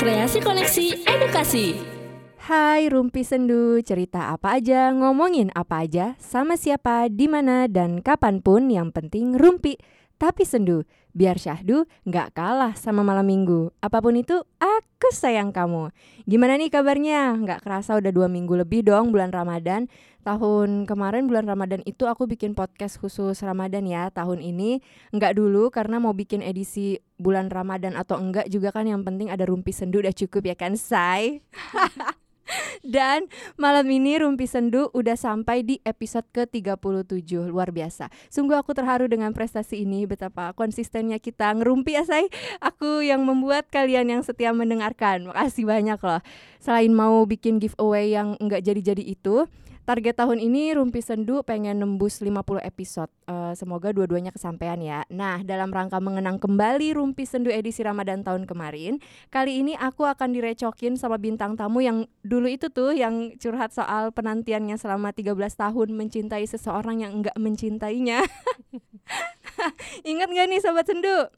Kreasi Koneksi Edukasi. Hai Rumpi Sendu, cerita apa aja, ngomongin apa aja, sama siapa, di mana dan kapan pun yang penting Rumpi. Tapi Sendu, biar syahdu nggak kalah sama malam minggu. Apa pun itu, aku sayang kamu. Gimana nih kabarnya? Nggak kerasa udah dua minggu lebih dong bulan Ramadan. Tahun kemarin bulan Ramadan itu aku bikin podcast khusus Ramadan ya. Tahun ini nggak dulu karena mau bikin edisi bulan Ramadan atau enggak juga kan yang penting ada Rumpi Sendu udah cukup ya kan, say? Dan malam ini Rumpi Sendu udah sampai di episode ke-37 Luar biasa. Sungguh aku terharu dengan prestasi ini Betapa konsistennya kita ngerumpi ya say. Aku yang membuat kalian yang setia mendengarkan. Makasih banyak loh. Selain mau bikin giveaway yang nggak jadi-jadi itu Target tahun ini Rumpi Sendu pengen nembus 50 episode. Uh, semoga dua-duanya kesampaian ya. Nah, dalam rangka mengenang kembali Rumpi Sendu edisi Ramadan tahun kemarin, kali ini aku akan direcokin sama bintang tamu yang dulu itu tuh yang curhat soal penantiannya selama 13 tahun mencintai seseorang yang enggak mencintainya. Ingat gak nih Sobat Sendu?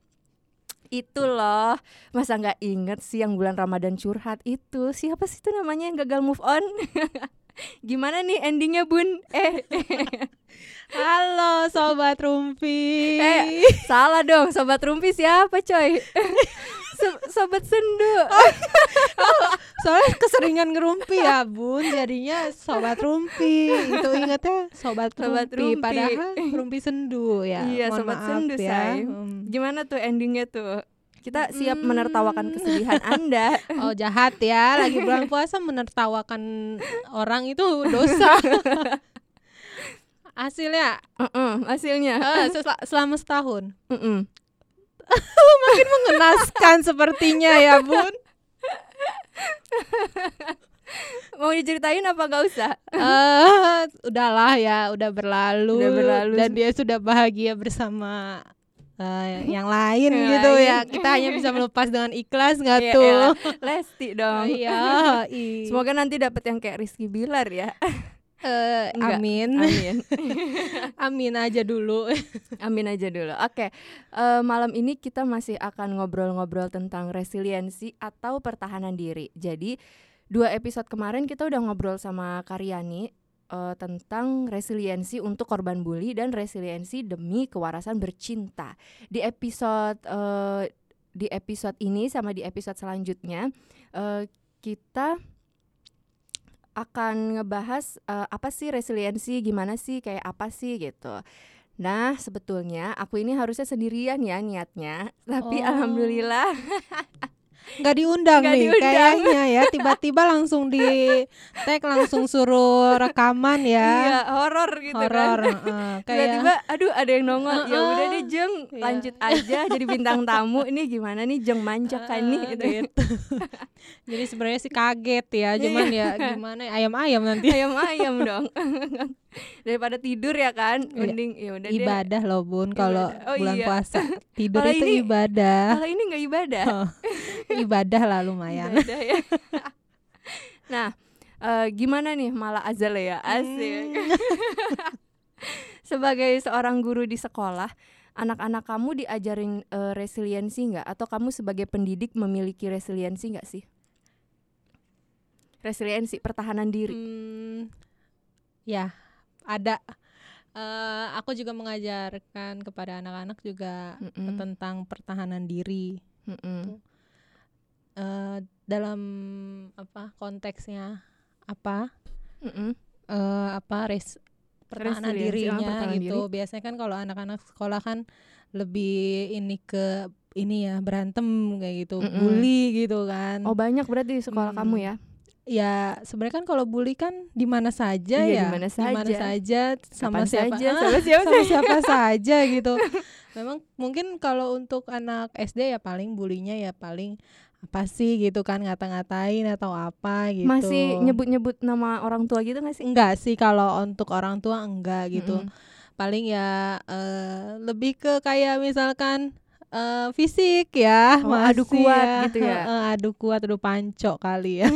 itu loh masa nggak inget sih yang bulan Ramadan curhat itu siapa sih itu namanya yang gagal move on Gimana nih endingnya bun? Eh, halo sobat Rumpi. Eh, salah dong, sobat Rumpi siapa coy? So sobat sendu. Oh, oh, soalnya keseringan ngerumpi ya bun, jadinya sobat rumpi. Itu ingetnya sobat, sobat rumpi, rumpi. padahal rumpi sendu ya. Iya, Mohon sobat sendu ya. say. Hmm. Gimana tuh endingnya tuh? Kita siap hmm. menertawakan kesedihan Anda. Oh, jahat ya. Lagi bulan puasa menertawakan orang itu dosa. hasilnya? Uh -uh, hasilnya. Uh, sel selama setahun. Uh -uh. Makin mengenaskan sepertinya ya, Bun. Mau diceritain apa gak usah? Uh, udahlah ya, udah berlalu, udah berlalu dan dia sudah bahagia bersama uh, yang lain yang gitu lain. ya kita hanya bisa melepas dengan ikhlas nggak yeah, tuh yeah. lesti dong. Iya semoga nanti dapat yang kayak Rizky Bilar ya. Uh, amin. Amin. Amin aja dulu. Amin aja dulu. Oke. Okay. uh, eh, malam ini kita masih akan ngobrol-ngobrol tentang resiliensi atau pertahanan diri. Jadi dua episode kemarin kita udah ngobrol sama Karyani uh, tentang resiliensi untuk korban bully dan resiliensi demi kewarasan bercinta. Di episode uh, di episode ini sama di episode selanjutnya uh, kita akan ngebahas uh, apa sih resiliensi, gimana sih, kayak apa sih gitu. Nah, sebetulnya aku ini harusnya sendirian ya niatnya, tapi oh. alhamdulillah nggak diundang nih diundang. kayaknya ya. Tiba-tiba langsung di tag langsung suruh rekaman ya. Iya horor gitu horor kan uh, tiba-tiba aduh ada yang nongol. Uh, ya udah deh jeng iya. lanjut aja jadi bintang tamu. Ini gimana nih jeng manjak kan nih gitu, gitu. jadi sebenarnya sih kaget ya cuman ya gimana ayam-ayam nanti. Ayam-ayam dong daripada tidur ya kan? Iya. mending ya udah ibadah loh bun kalau oh, bulan iya. puasa. Tidur kalo itu ini, ibadah. kalau ini nggak ibadah. Oh, ibadah lah lumayan. Ibadah, ya. nah uh, gimana nih malah azal ya? Asik. Hmm. sebagai seorang guru di sekolah anak-anak kamu diajarin uh, resiliensi nggak? Atau kamu sebagai pendidik memiliki resiliensi nggak sih? Resiliensi pertahanan diri. Hmm, ya ada uh, aku juga mengajarkan kepada anak-anak juga mm -mm. tentang pertahanan diri mm -mm. Uh, dalam apa konteksnya apa mm -mm. Uh, apa res pertahanan dirinya pertahanan gitu diri. biasanya kan kalau anak-anak sekolah kan lebih ini ke ini ya berantem kayak gitu mm -mm. bully gitu kan oh banyak berarti di sekolah mm. kamu ya ya sebenarnya kan kalau bully kan di mana saja iya, ya. di mana saja, saja sama Kapan siapa saja, sama siapa, sama siapa saja gitu. Memang mungkin kalau untuk anak SD ya paling bulinya ya paling apa sih gitu kan ngata-ngatain atau apa gitu. Masih nyebut-nyebut nama orang tua gitu nggak sih? Enggak sih kalau untuk orang tua enggak gitu. Mm -hmm. paling ya uh, lebih ke kayak misalkan uh, fisik ya oh, adu kuat ya. gitu ya uh, adu kuat adu panco kali ya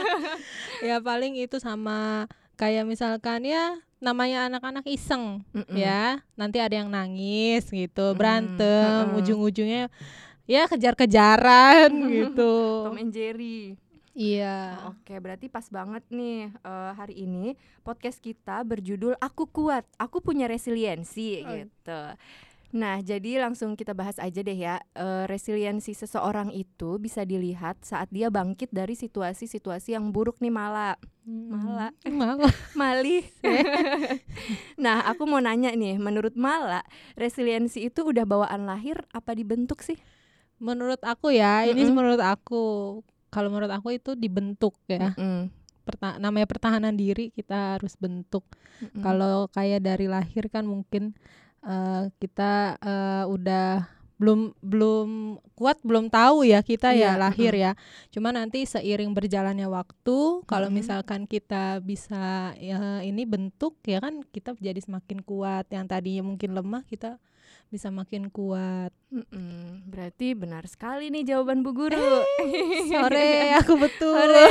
ya paling itu sama kayak misalkan ya namanya anak-anak iseng mm -mm. ya nanti ada yang nangis gitu berantem mm -mm. ujung-ujungnya ya kejar-kejaran gitu. Tom and Jerry. Iya. Oke, berarti pas banget nih uh, hari ini podcast kita berjudul Aku Kuat, Aku Punya Resiliensi oh. gitu. Nah, jadi langsung kita bahas aja deh ya. Uh, resiliensi seseorang itu bisa dilihat saat dia bangkit dari situasi-situasi yang buruk nih Mala. Hmm. Mala. Mala. Mali. nah, aku mau nanya nih, menurut Mala, resiliensi itu udah bawaan lahir apa dibentuk sih? Menurut aku ya, mm -hmm. ini menurut aku. Kalau menurut aku itu dibentuk ya. Mm -hmm. Perta namanya pertahanan diri kita harus bentuk. Mm -hmm. Kalau kayak dari lahir kan mungkin uh, kita uh, udah belum belum kuat belum tahu ya kita yeah. ya lahir mm. ya cuma nanti seiring berjalannya waktu kalau misalkan kita bisa ya ini bentuk ya kan kita jadi semakin kuat yang tadinya mungkin lemah kita bisa makin kuat. Mm-mm, berarti benar sekali nih jawaban Bu Guru. Eh, sore aku betul. Sore.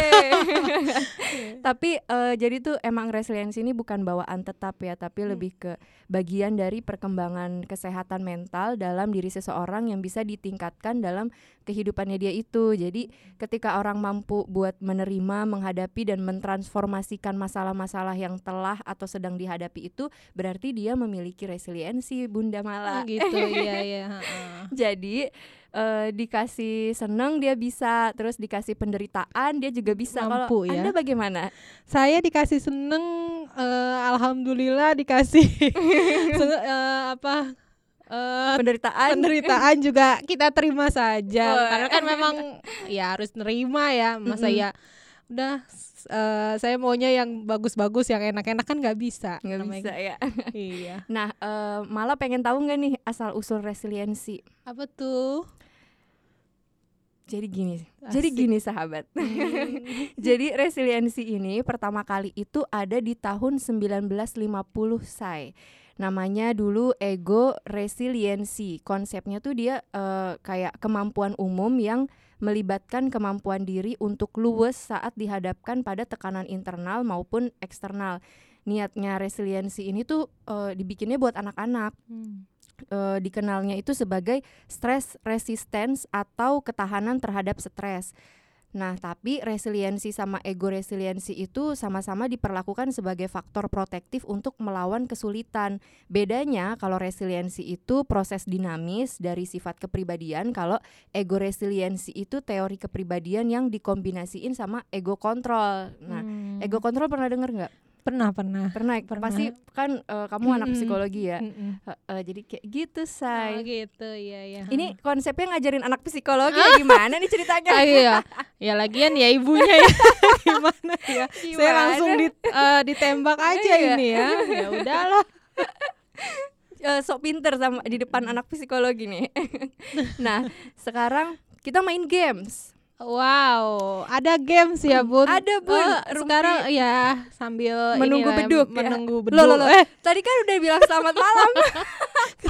tapi uh, jadi tuh emang resiliensi ini bukan bawaan tetap ya, tapi hmm. lebih ke bagian dari perkembangan kesehatan mental dalam diri seseorang yang bisa ditingkatkan dalam kehidupannya dia itu. Jadi ketika orang mampu buat menerima, menghadapi dan mentransformasikan masalah-masalah yang telah atau sedang dihadapi itu, berarti dia memiliki resiliensi, Bunda Mala. Gitu. Iya iya jadi uh, dikasih seneng dia bisa terus dikasih penderitaan dia juga bisa. Mampu, kalau ya? anda bagaimana? Saya dikasih seneng uh, alhamdulillah dikasih uh, apa uh, penderitaan penderitaan juga kita terima saja oh. karena kan memang ya harus nerima ya masa mm -hmm. ya udah uh, saya maunya yang bagus-bagus yang enak-enak kan nggak bisa nggak bisa ya iya nah uh, malah pengen tahu nggak nih asal usul resiliensi apa tuh jadi gini, Asik. jadi gini sahabat. Hmm. jadi resiliensi ini pertama kali itu ada di tahun 1950 say. Namanya dulu ego resiliensi. Konsepnya tuh dia uh, kayak kemampuan umum yang melibatkan kemampuan diri untuk luwes saat dihadapkan pada tekanan internal maupun eksternal. Niatnya resiliensi ini tuh uh, dibikinnya buat anak-anak. Hmm. Uh, dikenalnya itu sebagai stress resistance atau ketahanan terhadap stres. Nah, tapi resiliensi sama ego resiliensi itu sama-sama diperlakukan sebagai faktor protektif untuk melawan kesulitan. Bedanya kalau resiliensi itu proses dinamis dari sifat kepribadian, kalau ego resiliensi itu teori kepribadian yang dikombinasiin sama ego kontrol. Nah, hmm. ego kontrol pernah dengar nggak? Pernah, pernah. Pernah. pernah. Pasti kan uh, kamu anak psikologi ya. Uh, uh, jadi kayak gitu, say. Oh, gitu, iya iya. Ini konsepnya ngajarin anak psikologi ya gimana nih ceritanya? Ah, iya. Ya lagian ya ibunya ya. gimana ya? Gimana? Saya langsung di, uh, ditembak aja iya. ini ya. Ya udahlah. uh, sok pinter sama di depan anak psikologi nih. nah, sekarang kita main games. Wow, ada games ya bun? Ada bun. Uh, sekarang ya sambil menunggu ini beduk, ya. menunggu beduk. Loh, loh, loh. Eh, tadi kan udah bilang selamat malam.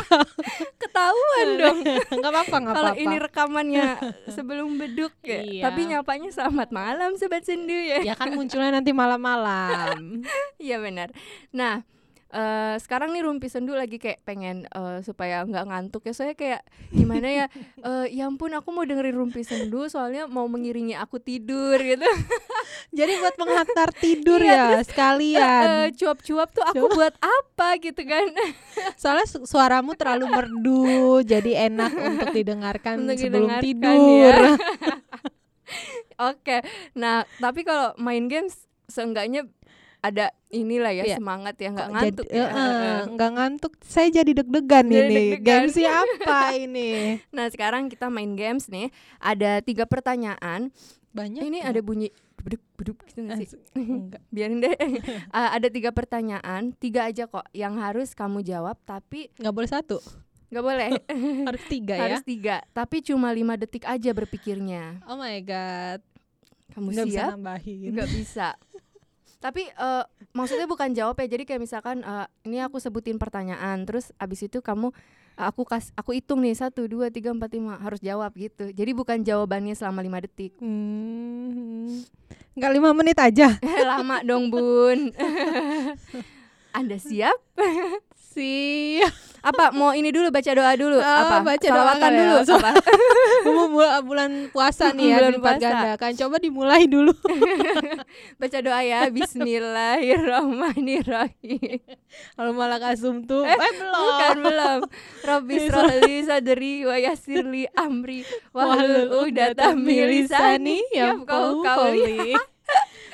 Ketahuan dong. Gak apa-apa, gak Kalau ini rekamannya sebelum beduk ya. Iya. Tapi nyapanya selamat malam sobat sendu ya. Ya kan munculnya nanti malam-malam. Iya benar. Nah, uh, sekarang nih Rumpi Sendu lagi kayak pengen uh, supaya nggak ngantuk ya. Soalnya kayak gimana ya uh, ya ampun aku mau dengerin Rumpi Sendu soalnya mau mengiringi aku tidur gitu. Jadi buat menghantar tidur iya, ya sekalian. uh, cuap-cuap tuh aku Cuap. buat apa gitu kan. Soalnya su suaramu terlalu merdu jadi enak untuk didengarkan untuk sebelum didengarkan, tidur. ya. Oke, nah tapi kalau main games seenggaknya ada inilah ya yeah. semangat ya nggak ngantuk jadi, ya. nggak uh, ngantuk saya jadi deg-degan ini. deg games siapa ini? Nah sekarang kita main games nih. Ada tiga pertanyaan. Banyak ini ya? ada bunyi beduk beduk gitu gak sih? Biarin deh. Uh, ada tiga pertanyaan. Tiga aja kok yang harus kamu jawab tapi nggak boleh satu. Nggak boleh. Harus tiga ya. Harus tiga. Tapi cuma lima detik aja berpikirnya. Oh my god. Kamu nggak siap? bisa nambahin. Nggak bisa tapi uh, maksudnya bukan jawab ya. Jadi kayak misalkan uh, ini aku sebutin pertanyaan terus abis itu kamu uh, aku kas aku hitung nih satu dua tiga empat lima harus jawab gitu. Jadi bukan jawabannya selama lima detik. Hmm. nggak lima menit aja. Lama dong bun. Anda siap kasih. Apa mau ini dulu baca doa dulu? Oh, apa? baca doa Salawatan kali ya. dulu apa? Mau bulan, bulan puasa nih ya Bulan puasa. ganda kan. Coba dimulai dulu. baca doa ya. Bismillahirrahmanirrahim. Kalau malah kasum tuh, eh, belum. Bukan belum. Rabbi srahli sadri wa yassirli amri wahlul uqdatam min lisani yafqahu qawli.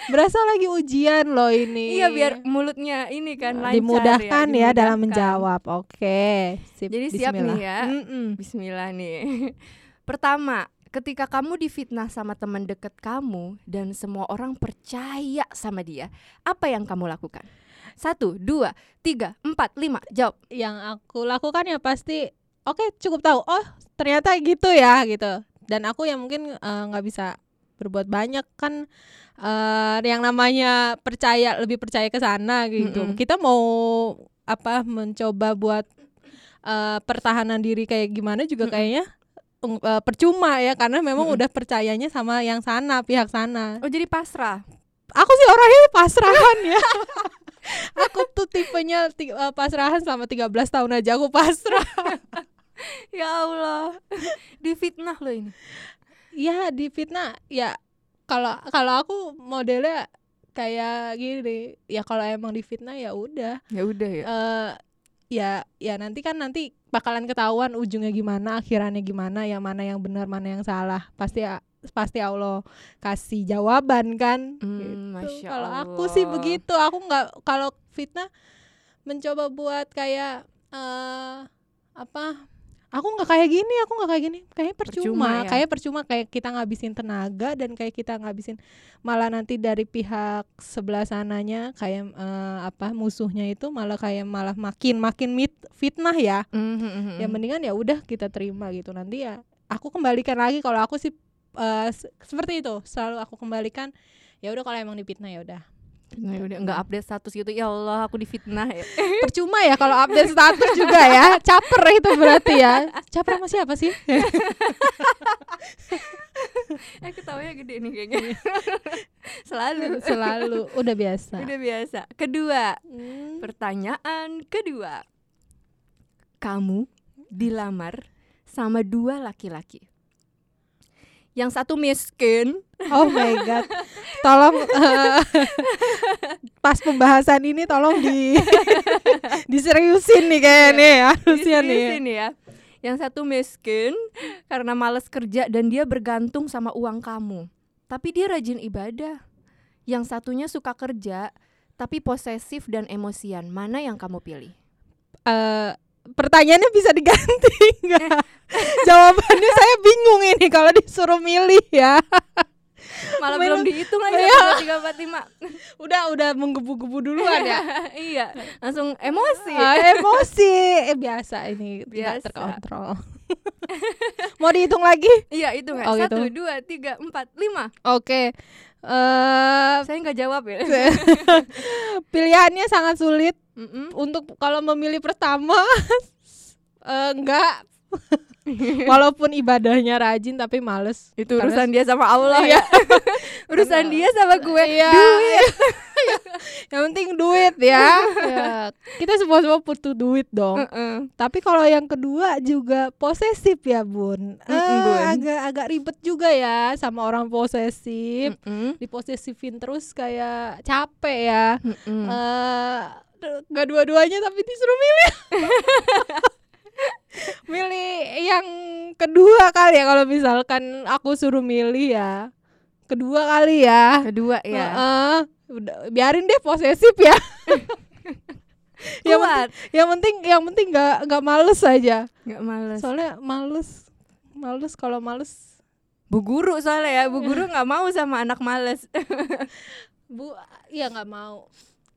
Berasa lagi ujian loh ini. Iya biar mulutnya ini kan lancar dimudahkan ya, dalam dimudahkan. menjawab. Oke. Sip, Jadi siap nih bismillah. ya. Mm-mm. Bismillah nih. Pertama, ketika kamu difitnah sama teman deket kamu dan semua orang percaya sama dia, apa yang kamu lakukan? Satu, dua, tiga, empat, lima, jawab. Yang aku lakukan ya pasti oke cukup tahu. Oh, ternyata gitu ya gitu. Dan aku yang mungkin eh, nggak bisa berbuat banyak kan eh yang namanya percaya lebih percaya ke sana gitu. Mm-mm. Kita mau apa mencoba buat eh, pertahanan diri kayak gimana juga Mm-mm. kayaknya eng- eh, percuma ya karena memang Mm-mm. udah percayanya sama yang sana pihak sana. Oh jadi pasrah. Aku sih orangnya pasrahan ya. aku tuh tipenya ti- eh, pasrahan selama 13 tahun aja aku pasrah. Ya Allah, difitnah loh ini. Ya difitnah ya kalau kalau aku modelnya kayak gini. Ya kalau emang difitnah ya udah. Ya udah ya. eh ya ya nanti kan nanti bakalan ketahuan ujungnya gimana akhirannya gimana yang mana yang benar mana yang salah. Pasti pasti Allah kasih jawaban kan? Hmm, gitu. Kalau aku sih begitu. Aku nggak kalau fitnah mencoba buat kayak eh apa aku nggak kayak gini aku nggak kayak gini. Kayak percuma, Percuma ya. kayak percuma. Kayak kita ngabisin tenaga dan kayak kita ngabisin malah nanti dari pihak sebelah sananya kayak eh, apa musuhnya itu malah kayak malah makin makin mit, fitnah ya. Mhm, mhm, ya mhm. mendingan ya udah kita terima gitu. Nanti ya aku kembalikan lagi. Kalau aku sih se- seperti itu. Selalu aku kembalikan ya udah kalau emang difitnah ya udah Nah, udah nggak update status gitu. Ya Allah, aku difitnah ya. percuma ya kalau update status juga ya caper itu berarti ya caper sama siapa sih eh ketawanya gede nih kayaknya. Selalu. selalu udah biasa Udah biasa. Kedua, Hmm. pertanyaan kedua. Kamu dilamar sama dua laki-laki. Yang satu miskin, oh my god tolong eh, pas pembahasan ini tolong di diseriusin nih kayaknya ya harusnya nih ya. Yang satu miskin karena males kerja dan dia bergantung sama uang kamu. Tapi dia rajin ibadah. Yang satunya suka kerja tapi posesif dan emosian. Mana yang kamu pilih? Eh, pertanyaannya bisa diganti nggak? Jawabannya saya bingung ini kalau disuruh milih ya. Malah Belum- belum dihitung aja Iya. tiga empat lima. Udah udah menggebu-gebu duluan ya. iya, langsung emosi. Ah, emosi eh, biasa ini Biasa. tidak terkontrol. Mau dihitung lagi? Iya itu nggak? Oh, gitu. Satu, dua, tiga, empat, lima. Oke. Eh Saya nggak jawab ya. pilihannya sangat sulit Mm-mm. untuk kalau memilih pertama eh, enggak walaupun ibadahnya rajin tapi males Itu Karena- urusan dia sama Allah Iya. ya. urusan Karena- dia sama gue. Iya. Duit. yang penting duit ya. Ya, kita semua semua butuh duit dong Heeh. tapi kalau yang kedua juga posesif ya bun, Mm-mm, Bun. agak agak ribet juga ya sama orang posesif Mm-mm. diposesifin terus kayak capek ya Mm-mm. eh nggak dua-duanya tapi disuruh milih milih yang kedua kali ya kalau misalkan aku suruh milih ya kedua kali ya Kedua ya. Heeh. udah biarin deh posesif ya yang, penting, yang penting yang penting nggak nggak males aja Nggak males. soalnya males males kalau males Bu guru soalnya ya, bu guru nggak mau sama anak males. bu ya nggak mau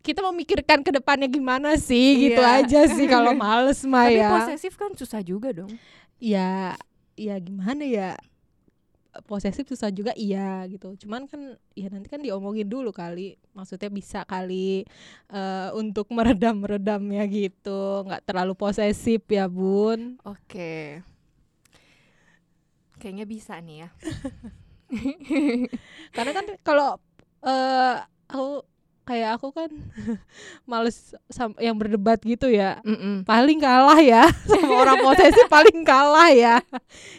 kita memikirkan ke depannya gimana sih gitu Iya. aja sih kalau males mah Tapi ya posesif kan susah juga dong. ya ya gimana ya posesif susah juga iya gitu cuman kan ya nanti kan diomongin dulu kali maksudnya bisa kali eh, untuk meredam meredamnya gitu nggak terlalu posesif ya bun Oke. Kayaknya bisa nih ya. karena kan kalau eh aku kayak aku kan males yang berdebat gitu ya. Mm-mm. paling kalah ya sama orang posesif paling kalah ya.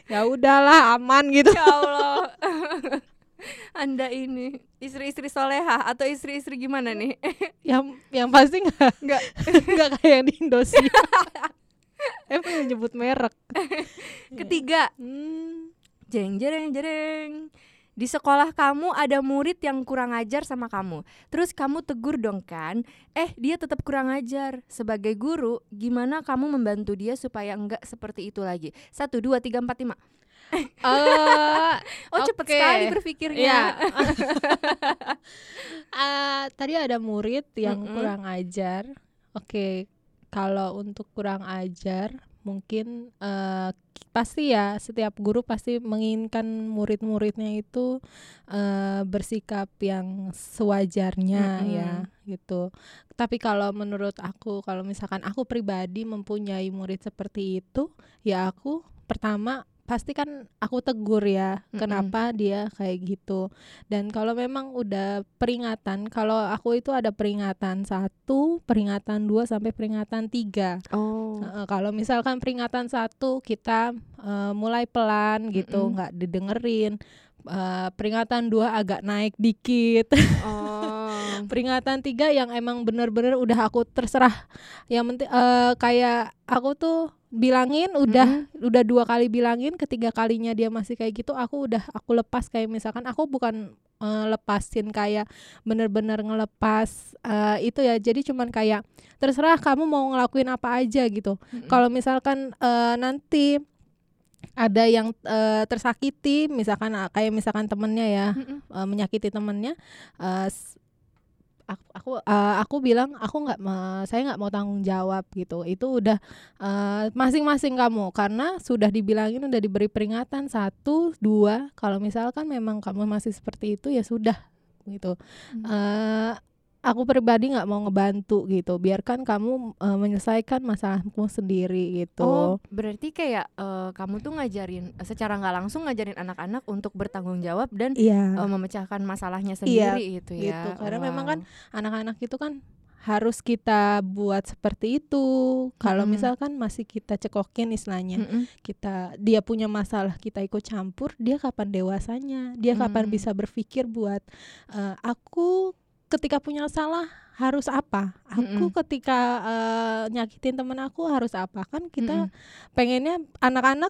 Ya udahlah aman gitu. Ya Allah. Anda ini istri-istri soleha atau istri-istri gimana nih? Yang yang pasti nggak nggak. nggak kayak di Indosiar. Emang yang nyebut merek. Ketiga. Hmm, jeng jeng jeng di sekolah kamu ada murid yang kurang ajar sama kamu terus kamu tegur dong kan eh dia tetap kurang ajar sebagai guru gimana kamu membantu dia supaya enggak seperti itu lagi satu dua tiga empat lima eh, oh cepet Oke. sekali berpikirnya Iya. Ah, tadi ada murid yang Mm-mm. kurang ajar. Oke, kalau untuk kurang ajar mungkin eh, ki- pasti ya setiap guru pasti menginginkan murid-muridnya itu eh, bersikap yang sewajarnya Mm-mm. ya gitu. Tapi kalau menurut aku kalau misalkan aku pribadi mempunyai murid seperti itu, ya aku pertama pasti kan aku tegur ya kenapa dia kayak gitu. Dan kalau memang udah peringatan kalau aku itu ada peringatan satu peringatan dua sampai peringatan tiga. Oh. Kalau misalkan peringatan satu kita eh, mulai pelan gitu nggak didengerin Eh, peringatan dua agak naik dikit. Oh. Peringatan tiga yang emang bener-bener udah aku terserah. Yang penting eh, kayak aku tuh bilangin udah udah dua kali bilangin ketiga kalinya dia masih kayak gitu aku udah aku lepas kayak misalkan aku bukan eh, lepasin kayak bener-bener ngelepas eh, itu ya jadi cuman kayak terserah kamu mau ngelakuin apa aja gitu Mm-mm. kalau misalkan eh, nanti ada yang eh, tersakiti misalkan kayak misalkan temennya ya Mm-mm. eh, menyakiti temennya s- aku aku, eh, aku bilang aku nggak saya nggak mau tanggung jawab gitu. Itu udah eh, masing-masing kamu. Karena sudah dibilangin udah diberi peringatan satu dua kalau misalkan memang kamu masih seperti itu ya sudah gitu. Hmm. Eh, aku pribadi nggak mau ngebantu gitu biarkan kamu eh, menyelesaikan masalahmu sendiri gitu Oh, berarti kayak eh, kamu tuh ngajarin secara nggak langsung ngajarin anak-anak untuk bertanggung jawab dan iya eh, memecahkan masalahnya Iya, sendiri gitu ya. gitu. Karena memang kan Wow. anak-anak itu kan harus kita buat seperti itu. Kalau Mm-mm. misalkan masih kita cekokin istilahnya, Mm-mm. kita dia punya masalah kita ikut campur, dia kapan dewasanya? Dia kapan Mm. bisa berpikir buat eh, aku ketika punya salah harus apa? Aku Mm-mm. ketika eh, nyakitin temen aku harus apa? Kan kita Mm-mm. pengennya anak-anak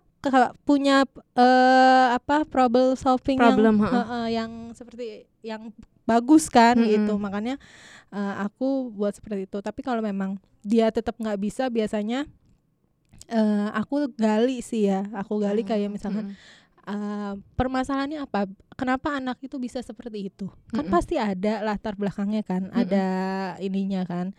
punya eh, apa problem solving Problem, yang heeh. heeh, yang seperti yang bagus kan Mm-mm. gitu makanya eh, aku buat seperti itu tapi kalau memang dia tetap nggak bisa biasanya eh, aku gali sih ya aku gali kayak misalkan Mm-mm. Eh, permasalahannya apa? Kenapa anak itu bisa seperti itu? Kan Mm-mm. pasti ada latar belakangnya kan Mm-mm. ada ininya kan.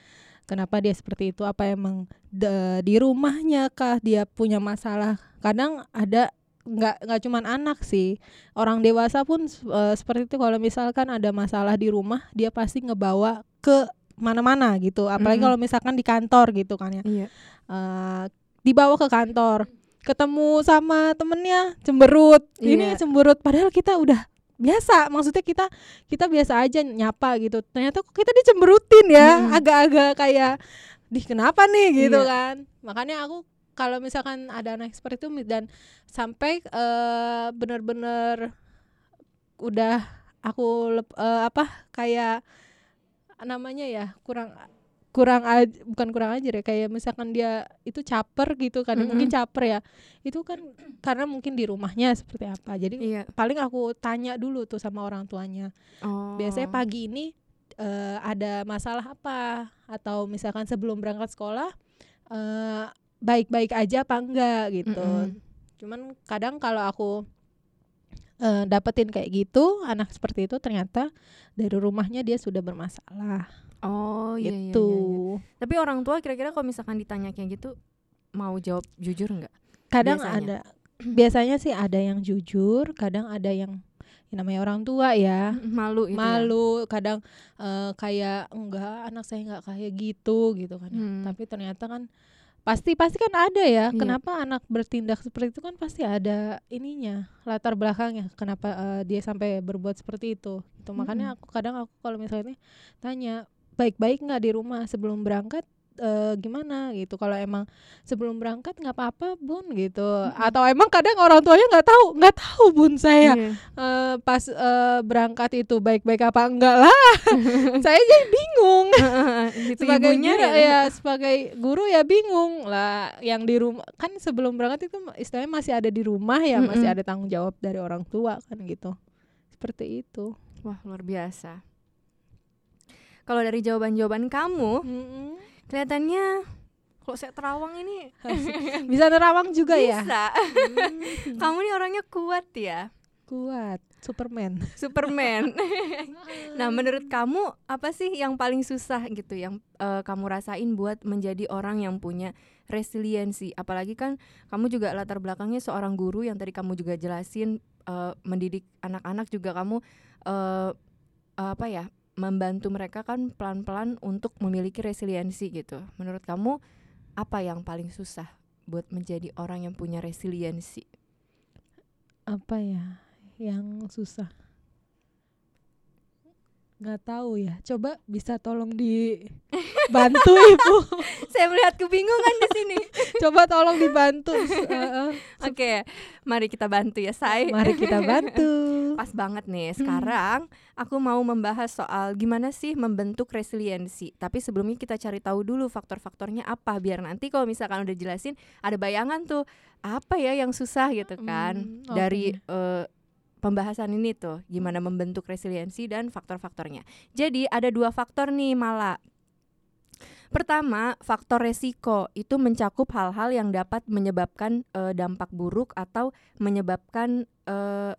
Kenapa dia seperti itu? Apa emang de- di rumahnya kah dia punya masalah? Kadang ada nggak nggak cuman anak sih. Orang dewasa pun eh, seperti itu. Kalau misalkan ada masalah di rumah dia pasti ngebawa ke mana-mana gitu. Apalagi Mm-mm. kalau misalkan di kantor gitu kan ya. Iya. eh, dibawa ke kantor ketemu sama temennya cemberut. Ini Iya. cemberut padahal kita udah biasa. Maksudnya kita kita biasa aja nyapa gitu. Ternyata kok kita dicemberutin ya agak-agak kayak di kenapa nih? gitu Iya. kan. Makanya aku kalau misalkan ada anak seperti itu dan sampai eh, bener-bener udah aku lep- eh, apa kayak namanya ya kurang kurang aj- bukan kurang ajar ya kayak misalkan dia itu caper gitu kan Mm-mm. mungkin caper ya itu kan karena mungkin di rumahnya seperti apa jadi Iya. paling aku tanya dulu tuh sama orang tuanya Oh. biasanya pagi ini eh, ada masalah apa atau misalkan sebelum berangkat sekolah eh, baik-baik aja apa enggak gitu Mm-mm. cuman kadang kalau aku eh, dapetin kayak gitu anak seperti itu ternyata dari rumahnya dia sudah bermasalah Oh iya, iya, iya, gitu iya. Tapi orang tua kira-kira kalau misalkan ditanya kayak gitu mau jawab jujur nggak? kadang Biasanya. ada biasanya sih ada yang jujur kadang ada yang yang namanya orang tua ya Malu itu. ya? malu kadang eh, kayak enggak anak saya nggak kayak gitu gitu kan ya. Hmm. tapi ternyata kan pasti pasti kan ada ya Iya. kenapa anak bertindak seperti itu kan pasti ada ininya latar belakangnya kenapa eh, dia sampai berbuat seperti itu itu makanya aku kadang aku kalau misalnya tanya baik-baik nggak di rumah sebelum berangkat eh, gimana gitu. Kalau emang sebelum berangkat nggak apa-apa bun gitu. Atau emang kadang orang tuanya nggak tahu nggak tahu bun saya Iya. eh, pas eh, berangkat itu baik-baik apa enggak lah. Saya jadi bingung. Sebagai guru, ya. ya sebagai guru ya bingung. Lah yang di rumah kan sebelum berangkat itu istilahnya masih ada di rumah ya masih Mm-mm. ada tanggung jawab dari orang tua kan gitu. Seperti itu. Wah, luar biasa. Kalau dari jawaban-jawaban kamu, kelihatannya kalau saya terawang ini bisa nerawang juga ya bisa. Hmm, kamu nih orangnya kuat ya. kuat Superman Superman. nah, menurut kamu apa sih yang paling susah gitu yang eh, kamu rasain buat menjadi orang yang punya resiliensi? Apalagi kan kamu juga latar belakangnya seorang guru yang tadi kamu juga jelasin eh, mendidik anak-anak juga kamu eh, apa ya? Membantu mereka kan pelan-pelan untuk memiliki resiliensi gitu. Menurut kamu apa yang paling susah buat menjadi orang yang punya resiliensi? apa ya yang susah nggak tahu ya coba bisa tolong dibantu ibu Saya melihat kebingungan di sini. coba tolong dibantu Heeh. Oke, mari kita bantu ya, Say. mari kita bantu Pas banget nih. Sekarang aku mau membahas soal gimana sih membentuk resiliensi. Tapi sebelumnya kita cari tahu dulu faktor-faktornya apa biar nanti kalau misalkan udah jelasin ada bayangan tuh apa ya yang susah gitu kan Hmm, dari oke. Pembahasan ini tuh gimana membentuk resiliensi dan faktor-faktornya. Jadi ada dua faktor nih Mala. Pertama, faktor resiko itu mencakup hal-hal yang dapat menyebabkan eh, dampak buruk atau menyebabkan eh,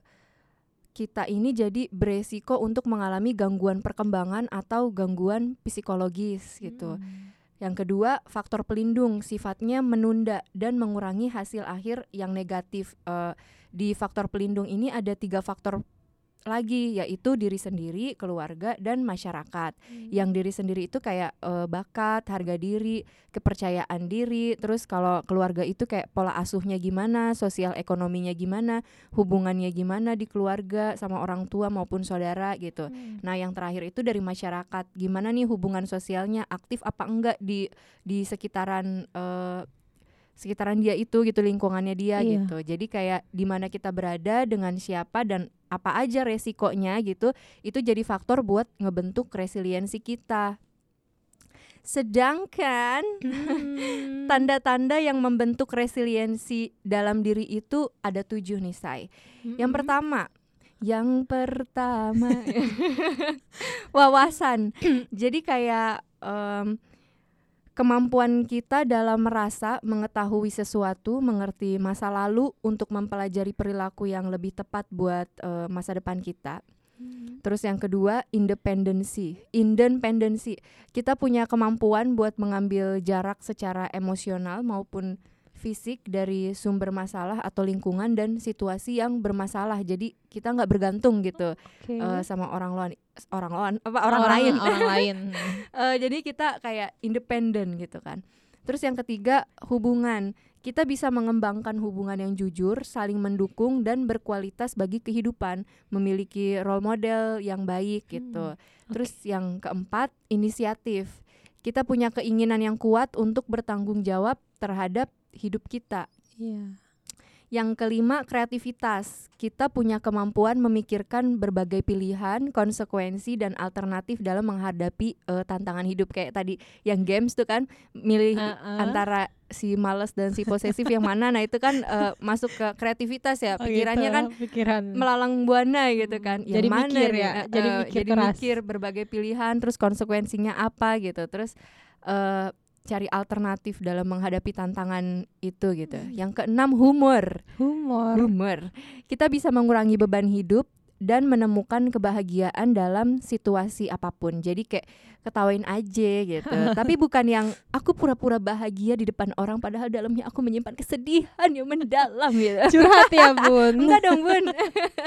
kita ini jadi beresiko untuk mengalami gangguan perkembangan atau gangguan psikologis gitu. Hmm. Yang kedua, faktor pelindung sifatnya menunda dan mengurangi hasil akhir yang negatif. Eh, di faktor pelindung ini ada tiga faktor lagi, yaitu diri sendiri, keluarga, dan masyarakat. Yang diri sendiri itu kayak eh, bakat, harga diri, kepercayaan diri. Terus kalau keluarga itu kayak pola asuhnya gimana, sosial ekonominya gimana, hubungannya gimana di keluarga sama orang tua maupun saudara gitu. Hmm. Nah, yang terakhir itu dari masyarakat. Gimana nih hubungan sosialnya aktif apa enggak di di sekitaran eh, sekitaran dia itu gitu lingkungannya dia Iya. gitu. Jadi kayak di mana kita berada dengan siapa dan apa aja resikonya gitu, itu jadi faktor buat ngebentuk resiliensi kita. Sedangkan Hmm. tanda-tanda yang membentuk resiliensi dalam diri itu ada tujuh nih, Say. Yang Hmm. pertama, yang pertama wawasan. Jadi kayak em, kemampuan kita dalam merasa, mengetahui sesuatu, mengerti masa lalu untuk mempelajari perilaku yang lebih tepat buat eh, masa depan kita. Hmm. Terus yang kedua, independensi. Independensi. Kita punya kemampuan buat mengambil jarak secara emosional maupun fisik dari sumber masalah atau lingkungan dan situasi yang bermasalah. Jadi kita nggak bergantung gitu Oke. eh, sama orang lain, orang lain apa orang, lain. orang lain Eh, jadi kita kayak independen gitu kan. Terus yang ketiga, hubungan. Kita bisa mengembangkan hubungan yang jujur, saling mendukung dan berkualitas bagi kehidupan, memiliki role model yang baik gitu. Terus yang keempat, inisiatif. Kita punya keinginan yang kuat untuk bertanggung jawab terhadap hidup kita. Iya. Yang kelima, kreativitas. Kita punya kemampuan memikirkan berbagai pilihan, konsekuensi, dan alternatif dalam menghadapi eh, tantangan hidup. Kayak tadi yang games tuh kan, milih Uh-uh. antara si males dan si posesif yang mana. Nah itu kan eh, masuk ke kreativitas ya. Oh, Pikirannya gitu, kan pikiran melalang buana gitu kan. Hmm, jadi Yang mana mikir ya, Eh, jadi mikir jadi keras. mikir berbagai pilihan, terus konsekuensinya apa gitu. Terus eh, cari alternatif dalam menghadapi tantangan itu gitu. Yang keenam humor. humor. Humor. Kita bisa mengurangi beban hidup dan menemukan kebahagiaan dalam situasi apa pun. Jadi kayak ketawain aja gitu. Tapi bukan yang aku pura-pura bahagia di depan orang padahal dalamnya aku menyimpan kesedihan yang mendalam gitu. Curhat ya bun. Enggak dong bun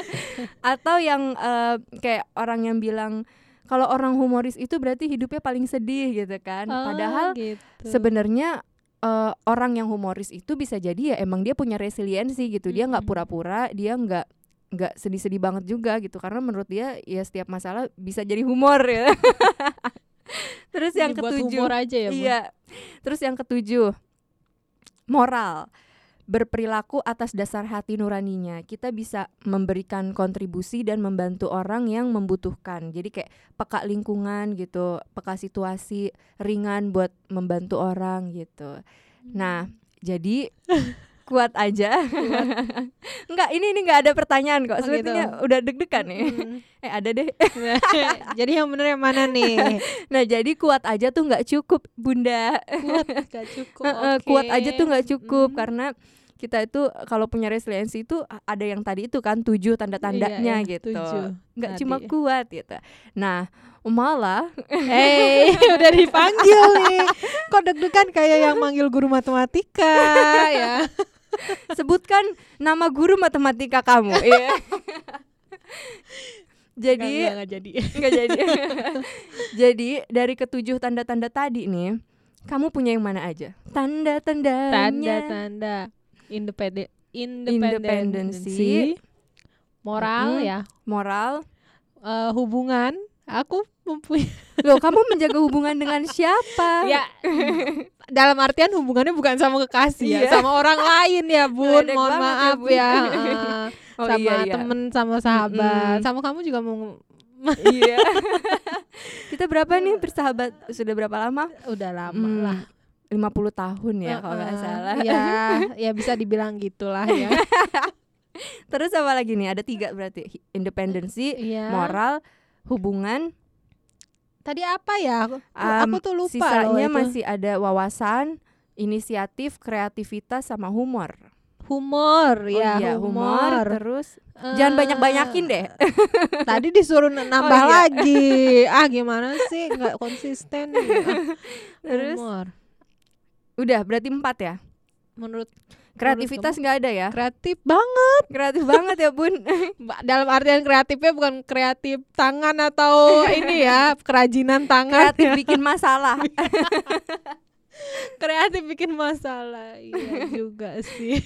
Atau yang eh, kayak orang yang bilang Kalau orang humoris itu berarti hidupnya paling sedih gitu kan. Oh, Padahal gitu. sebenarnya uh, orang yang humoris itu bisa jadi ya emang dia punya resiliensi gitu. Dia nggak pura-pura dia nggak nggak sedih-sedih banget juga gitu. Karena menurut dia ya setiap masalah bisa jadi humor ya. Terus yang Dibuat ketujuh humor aja ya, iya. Terus yang ketujuh moral berperilaku atas dasar hati nuraninya. Kita bisa memberikan kontribusi dan membantu orang yang membutuhkan. Jadi kayak peka lingkungan gitu peka situasi ringan buat membantu orang gitu. Nah jadi kuat aja. Enggak ini ini nggak ada pertanyaan kok. Oh, gitu. sepertinya udah deg-degan nih. Mm. eh ada deh. Jadi yang bener yang mana nih? Nah jadi kuat aja tuh nggak cukup bunda. Kuat gak cukup. Oke. kuat aja tuh nggak cukup Mm. karena kita itu kalau punya resiliensi itu ada yang tadi itu kan tujuh tanda-tandanya Iya, iya, gitu. tujuh nggak cuma kuat gitu. Nah malah Hei, udah dipanggil nih. Kok deg-degan kayak yang manggil guru matematika ya. sebutkan nama guru matematika kamu iya. Jadi nggak jadi. nggak jadi. Jadi dari ketujuh tanda-tanda tadi nih kamu punya yang mana aja? Tanda-tandanya. Tanda-tanda independen Independensi. moral ya, moral eh, hubungan. Aku mempunyai loh kamu menjaga hubungan dengan siapa ya dalam artian hubungannya bukan sama kekasih ya, Iya. sama orang lain ya, Bun. Ledek Mohon ya, maaf Bun. ya. eh, Oh, sama iya, iya. temen, sama sahabat, Mm-mm. sama kamu juga mau iya kita berapa nih bersahabat sudah berapa lama udah lama Hmm, lah. 50 tahun ya kalau nggak salah Ya, ya bisa dibilang gitulah ya. terus apa lagi nih ada tiga berarti independensi Iya. moral hubungan Tadi apa ya? Aku, Um, aku tuh lupa sisanya loh itu. masih ada wawasan inisiatif kreativitas sama humor humor Oh ya, iya, humor. terus Eh, jangan banyak-banyakin deh Tadi disuruh nambah Oh, iya. lagi. Ah, gimana sih? nggak konsisten. Ah, terus humor. Udah berarti empat ya Menurut kreativitas nggak ada ya kreatif banget. kreatif banget ya bun Dalam artian kreatifnya bukan kreatif tangan atau ini ya, kerajinan tangan. kreatif bikin masalah kreatif bikin masalah. Iya juga sih.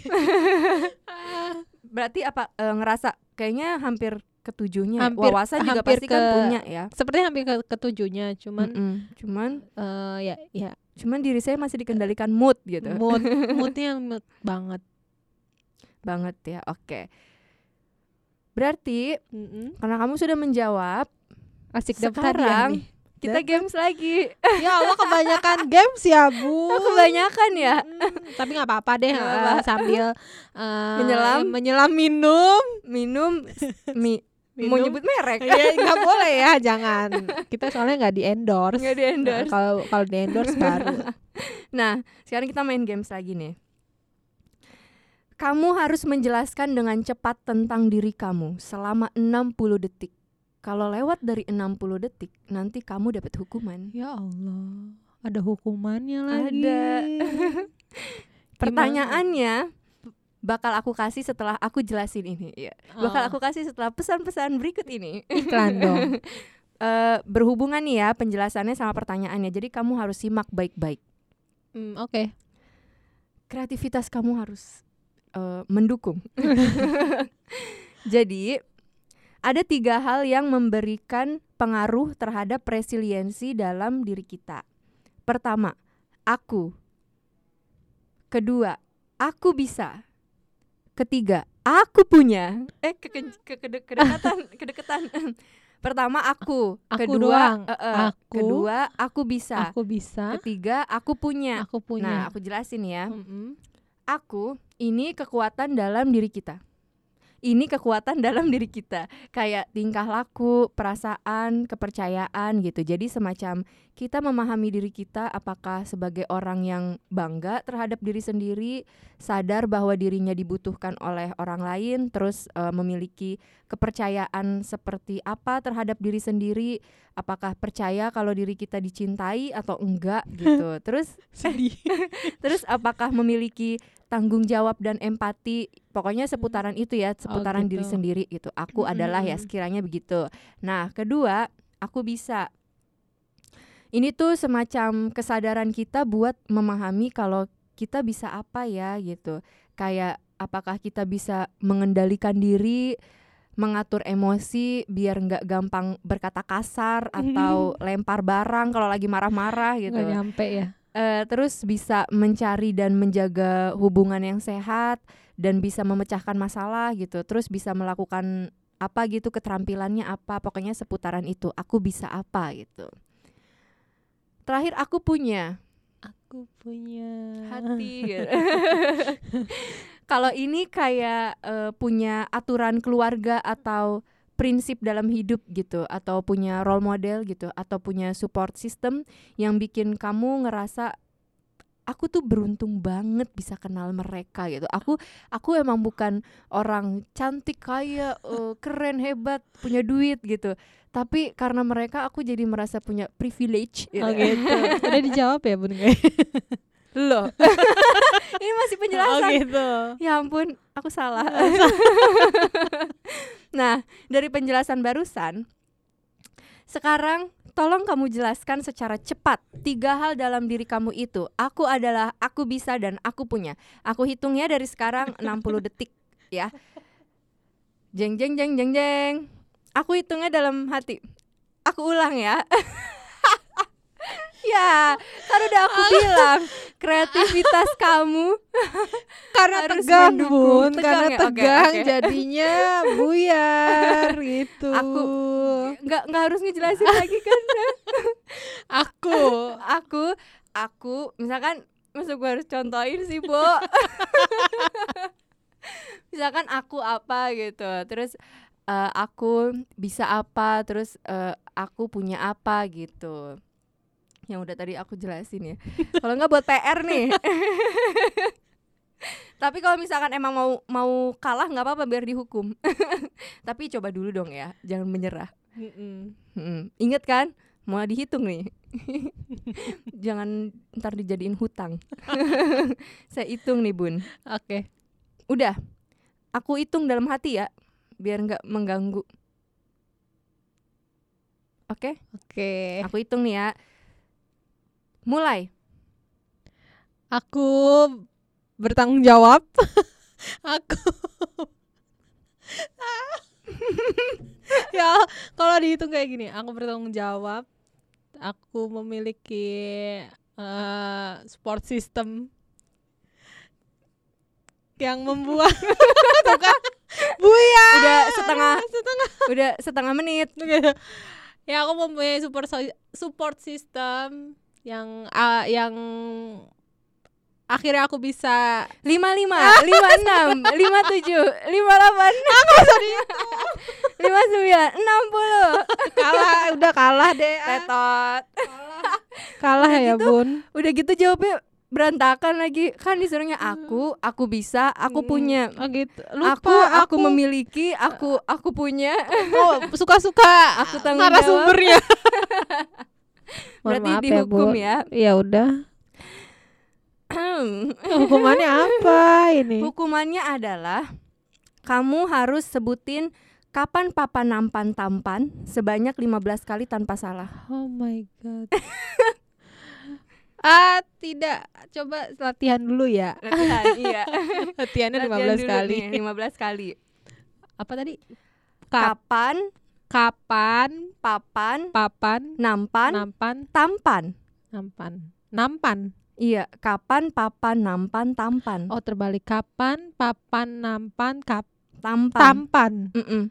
Berarti apa eh, ngerasa kayaknya hampir ketujuhnya ya? Hampir- wawasan juga hampir pasti kan ke- punya ya Sepertinya hampir ke ketujuhnya, cuman Mm-mm. cuman eh, ya ya cuman diri saya masih dikendalikan mood gitu mood moodnya mood banget. banget ya oke berarti Mm-mm. karena kamu sudah menjawab Asik sekarang kita Dapat. games lagi Ya Allah kebanyakan games ya bu. oh, kebanyakan ya Mm, tapi nggak apa-apa deh Nggak eh, apa-apa. sambil eh, Menyelam. menyelam minum. minum mi mau Minum. nyebut merek Iya nggak boleh ya jangan. Kita soalnya nggak di endorse. nggak di endorse Kalau kalau di endorse baru. nah sekarang kita main games lagi nih kamu harus menjelaskan dengan cepat tentang diri kamu selama 60 detik kalau lewat dari 60 detik nanti kamu dapat hukuman Ya Allah, ada hukumannya lagi. Ada. Pertanyaannya bakal aku kasih setelah aku jelasin ini ya. Bakal Oh, aku kasih setelah pesan-pesan berikut ini. iklan dong. Eh, berhubungan nih ya penjelasannya sama pertanyaannya. Jadi kamu harus simak baik-baik. Hmm, Oke. Kreativitas kamu harus eh, mendukung. Jadi ada tiga hal yang memberikan pengaruh terhadap resiliensi dalam diri kita. Pertama, aku. Kedua, aku bisa. Ketiga, aku punya. Eh, ke, ke- ke- kede- kedekatan, kedekatan. Pertama, aku. Aku kedua, doang. eh, eh. Aku. Kedua, aku bisa. Aku bisa. Ketiga, aku punya. Aku Nah, punya. aku jelasin ya. Mm-mm. Aku ini kekuatan dalam diri kita. Ini kekuatan dalam diri kita, kayak tingkah laku, perasaan, kepercayaan gitu. Jadi semacam kita memahami diri kita apakah sebagai orang yang bangga terhadap diri sendiri, sadar bahwa dirinya dibutuhkan oleh orang lain, terus eh, memiliki kepercayaan seperti apa terhadap diri sendiri, apakah percaya kalau diri kita dicintai atau enggak gitu. Terus Sedih. Terus apakah memiliki tanggung jawab dan empati? Pokoknya seputaran itu ya, seputaran diri gitu. sendiri gitu. Aku adalah ya sekiranya begitu. Nah, kedua, aku bisa. Ini tuh semacam kesadaran kita buat memahami kalau kita bisa apa ya gitu kayak apakah kita bisa mengendalikan diri mengatur emosi biar nggak gampang berkata kasar atau lempar barang kalau lagi marah-marah gitu. Nggak nyampe ya. Eh, terus bisa mencari dan menjaga hubungan yang sehat dan bisa memecahkan masalah gitu. Terus bisa melakukan apa gitu keterampilannya apa pokoknya seputaran itu aku bisa apa gitu. Terakhir aku punya. Aku punya. Hati gitu. kalau ini kayak eh, punya aturan keluarga atau prinsip dalam hidup gitu atau punya role model gitu atau punya support system yang bikin kamu ngerasa aku tuh beruntung banget bisa kenal mereka gitu. Aku aku emang bukan orang cantik kaya eh, keren hebat punya duit gitu. Tapi karena mereka aku jadi merasa punya privilege gitu. oh gitu udah dijawab ya bun Loh. Ini masih penjelasan. oh gitu Ya ampun, aku salah. nah, dari penjelasan barusan, sekarang tolong kamu jelaskan secara cepat tiga hal dalam diri kamu itu. Aku adalah, aku bisa dan aku punya. Aku hitung ya dari sekarang 60 detik ya. Jeng jeng jeng jeng jeng. Aku hitungnya dalam hati. Aku ulang ya. Ya, kan udah aku bilang kreativitas kamu karena Harus tegang bun. Tegang karena ya? Tegang oke. jadinya buyar gitu. Aku nggak nggak harus ngejelasin lagi kan? Aku aku aku misalkan masuk gue harus contohin sih Bo. Misalkan aku apa gitu. Terus eh, aku bisa apa terus eh, aku punya apa gitu yang udah tadi aku jelasin ya kalau nggak buat PR nih tapi kalau misalkan emang mau mau kalah nggak apa-apa biar dihukum tapi coba dulu dong ya jangan menyerah Mm-mm. Ingat kan? Mau dihitung nih. Jangan ntar dijadiin hutang. Saya hitung nih, Bun. oke Udah. Aku hitung dalam hati ya, biar nggak mengganggu. Oke? oke Aku hitung nih ya. Mulai. aku bertanggung jawab aku ya kalau dihitung kayak gini aku bertanggung jawab aku memiliki eh, support system yang membuat Tuh kan? Buya Udah setengah setengah udah setengah menit. ya aku mempunyai support support system yang ah, yang akhirnya aku bisa 55, 56, 57, 58, 59, 60. kalah udah kalah deh. Ah. Tetot. kalah. Udah ya gitu, bun. Udah gitu jawabnya berantakan lagi. Kan disuruhnya aku, aku bisa, aku Hmm, punya. oh gitu. Lupa aku, aku memiliki, aku aku punya. oh, suka-suka. Aku tanggung narasumbernya. Mohon Berarti maaf dihukum Bu. ya. ya udah hukumannya apa ini Hukumannya adalah kamu harus sebutin kapan papa nampan tampan sebanyak 15 kali tanpa salah. Oh my god. ah, tidak. Coba latihan dulu ya. Latihan, iya. Latihannya Latihan 15 dulu kali. nih, 15 kali. Apa tadi? Kap Kapan kapan papan papan nampan nampan tampan. nampan. Nampan. Iya, kapan papan nampan tampan. Oh, terbalik. Kapan papan nampan kap tampan. tampan. Mm-mm.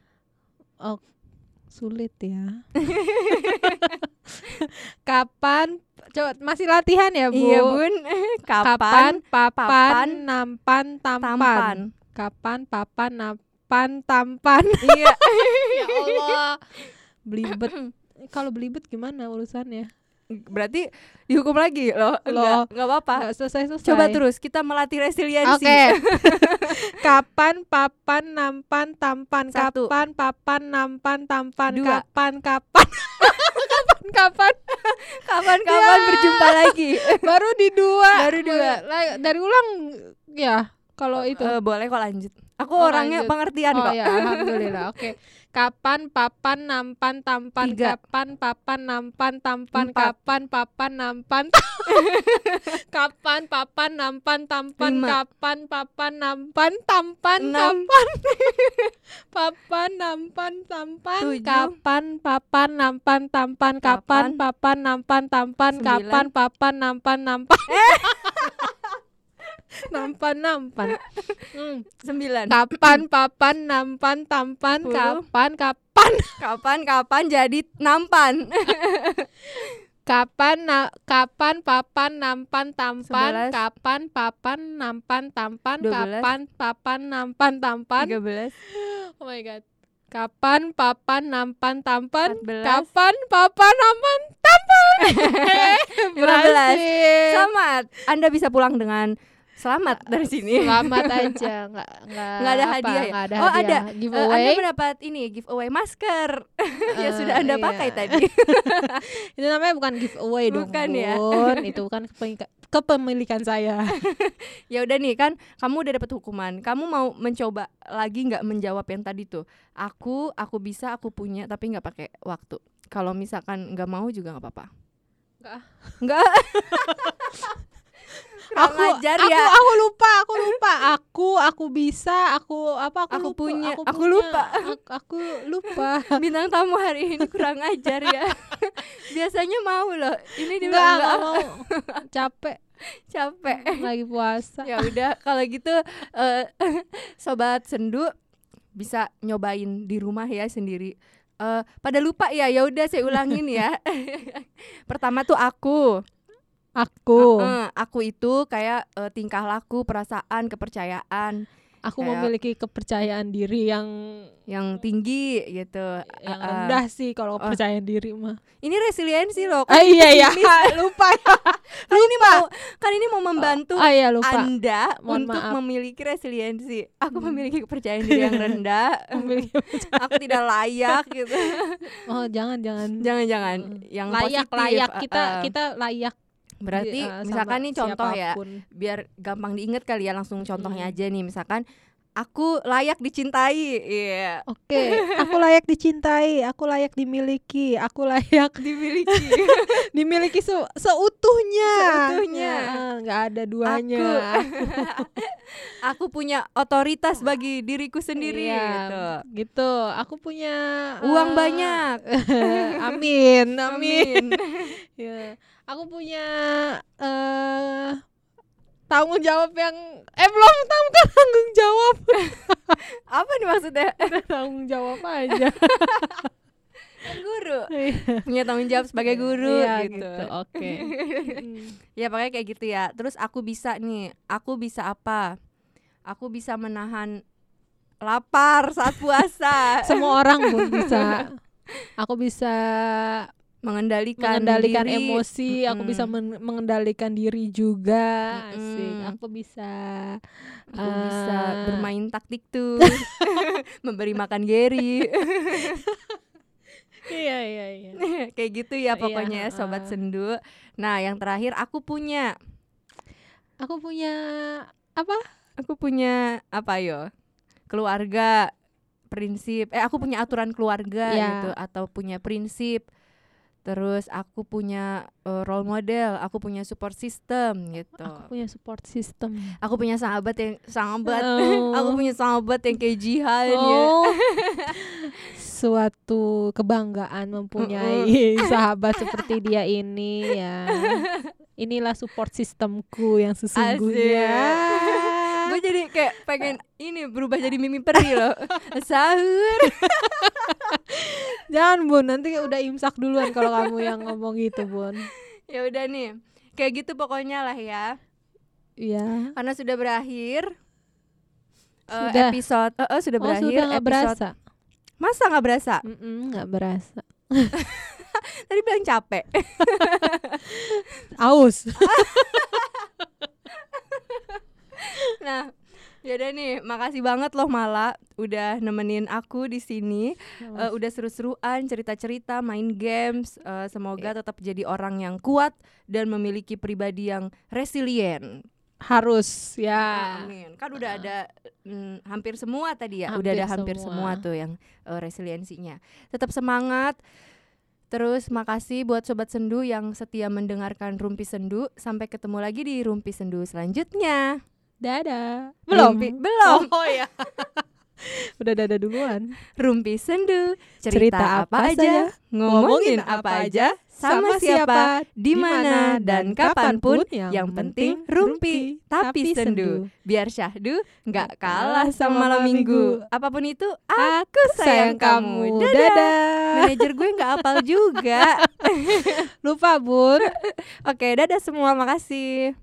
Sulit ya. kapan coba masih latihan ya, Bu? Iya, Bun. Kapan kapan papan, papan, nampan tampan. tampan. Kapan papan nampan tampan. Iya. ya Allah. Belibet. Kalau belibet gimana urusannya? Berarti dihukum lagi loh. Loh. Enggak, enggak apa-apa. Nggak selesai-selesai. Coba terus kita melatih resiliensi. Oke. kapan papan nampan tampan Satu. kapan papan nampan tampan Dua. kapan kapan kapan kapan Kapan-kapan Ya. berjumpa lagi. baru di dua Baru dua. Dari ulang ya kalau itu Eh, boleh kok lanjut. Aku Oh, orangnya lanjut. pengertian oh kok. ya, alhamdulillah. Oke. Kapan papan nampan tampan Tiga. kapan papan nampan tampan Empat. kapan papan nampan kapan papan nampan tampan Lima. kapan papan nampan tampan Enam. kapan papan nampan tampan Tujuh. kapan papan nampan tampan kapan papan nampan tampan kapan papan nampan nampan nampan nampan Hmm. Sembilan. Kapan papan nampan tampan Sepuluh. kapan kapan Kapan kapan jadi nampan. kapan na- kapan papan nampan tampan Sebelas. kapan papan nampan tampan Dua belas. kapan papan nampan tampan Tiga belas. oh my god kapan papan nampan tampan Empat belas. kapan papan nampan tampan berhasil Selamat. Anda bisa pulang dengan selamat dari sini. selamat aja nggak nggak Nggak ada apa, hadiah ya? ada Oh, hadiah. ada. Eh, giveaway anda mendapat ini giveaway masker Eh, sudah Anda pakai iya. tadi. Itu namanya bukan giveaway dong, Bukan ya. Bun. Itu bukan kepe- kepemilikan saya. ya udah nih kan kamu udah dapat hukuman. Kamu mau mencoba lagi nggak menjawab yang tadi tuh? Aku aku bisa aku punya tapi nggak pakai waktu. Kalau misalkan nggak mau juga nggak apa-apa. Nggak. Nggak. Kurang aku, ajar aku, ya. aku lupa, aku lupa. Aku, aku bisa, aku apa? Aku, Aku lupa, punya, aku punya, lupa. Aku, aku lupa. Bintang tamu hari ini kurang ajar ya. Biasanya mau loh. Ini dia Enggak, enggak nggak mau. Capek capek. lagi puasa. ya udah kalau gitu eh, sobat sendu bisa nyobain di rumah ya sendiri Eh, pada lupa ya ya udah saya ulangin ya pertama tuh aku Aku, Eh, aku itu kayak eh, tingkah laku perasaan kepercayaan aku kayak- memiliki kepercayaan diri yang yang tinggi gitu yang eh. rendah sih kalau Oh. kepercayaan diri mah. ini resiliensi loh Ah, iya ya, lupa ya. kan ini mau kan ini mau membantu Ah iya lupa. anda Mohon untuk maaf. memiliki resiliensi aku Hmm. memiliki kepercayaan diri yang rendah Memiliki- aku tidak layak gitu oh jangan jangan. jangan-jangan Mm. yang layak positif layak kita eh. kita layak berarti eh, misalkan nih contoh ya siapa pun. biar gampang diinget kali ya langsung contohnya Hmm. aja nih misalkan aku layak dicintai iya Oke, aku layak dicintai, aku layak dimiliki, aku layak dimiliki dimiliki se seutuhnya. Seutuhnya. Ya, nggak ada duanya. aku punya otoritas bagi diriku sendiri Iya, gitu gitu. Aku punya uang eh, banyak amin, amin. amin Ya. Aku punya eh tanggung jawab yang eh belum tahu kan tanggung jawab. apa nih maksudnya tanggung jawab aja. guru Iya. punya tanggung jawab sebagai guru Iya, gitu, Oke. Mm. ya pokoknya kayak gitu ya terus aku bisa nih aku bisa apa aku bisa menahan lapar saat puasa Semua orang pun bisa. Aku bisa mengendalikan mengendalikan diri. emosi, aku bisa men- mengendalikan diri juga. Asik. Mm-mm. Aku bisa aku bisa eh, bermain taktik tuh memberi makan Gary Iya, iya, iya. kayak gitu ya Iya, pokoknya ya sobat sendu nah yang terakhir aku punya Aku punya apa? aku punya apa yo keluarga prinsip eh aku punya aturan keluarga Ya. gitu atau punya prinsip terus aku punya eh, role model aku punya support system gitu Aku punya support system. aku punya sahabat yang sahabat Oh. aku punya sahabat yang kayak Jihan ya Oh, suatu kebanggaan mempunyai sahabat seperti dia ini ya. Inilah support sistemku yang sesungguhnya. Gue jadi kayak pengen ini berubah jadi mimi peri loh sahur Jangan bun, nanti udah imsak duluan kalau kamu yang ngomong gitu bun. ya udah nih kayak gitu pokoknya lah ya Iya. karena sudah berakhir Sudah. episode eh, eh, sudah Oh berakhir sudah episode berasa? masa nggak berasa Nggak berasa. tadi bilang capek Aus. nah Yaudah nih, makasih banget loh Mala udah nemenin aku di sini. Eh, udah seru-seruan, cerita-cerita, main games. Eh, semoga tetap jadi orang yang kuat dan memiliki pribadi yang resilient. harus ya. Amin. Kan udah ada mm, hampir semua tadi ya, udah Hampir ada hampir semua, semua. tuh yang eh, resiliensinya. Tetap semangat. Terus makasih buat sobat sendu yang setia mendengarkan Rumpi Sendu. Sampai ketemu lagi di Rumpi Sendu selanjutnya. Dadah. Belum. Rumpi- belum. Oh ya. Udah dadah duluan. Rumpi Sendu, cerita, Cerita apa, apa aja, ngomongin apa aja, sama siapa, di mana dan kapan pun, yang penting rumpi tapi sendu. Biar syahdu nggak kalah sama malam minggu. Apa pun itu, aku sayang kamu. Dadah. Dadah. Manajer gue nggak apal juga. Lupa, Bun. Oke, dadah semua, makasih.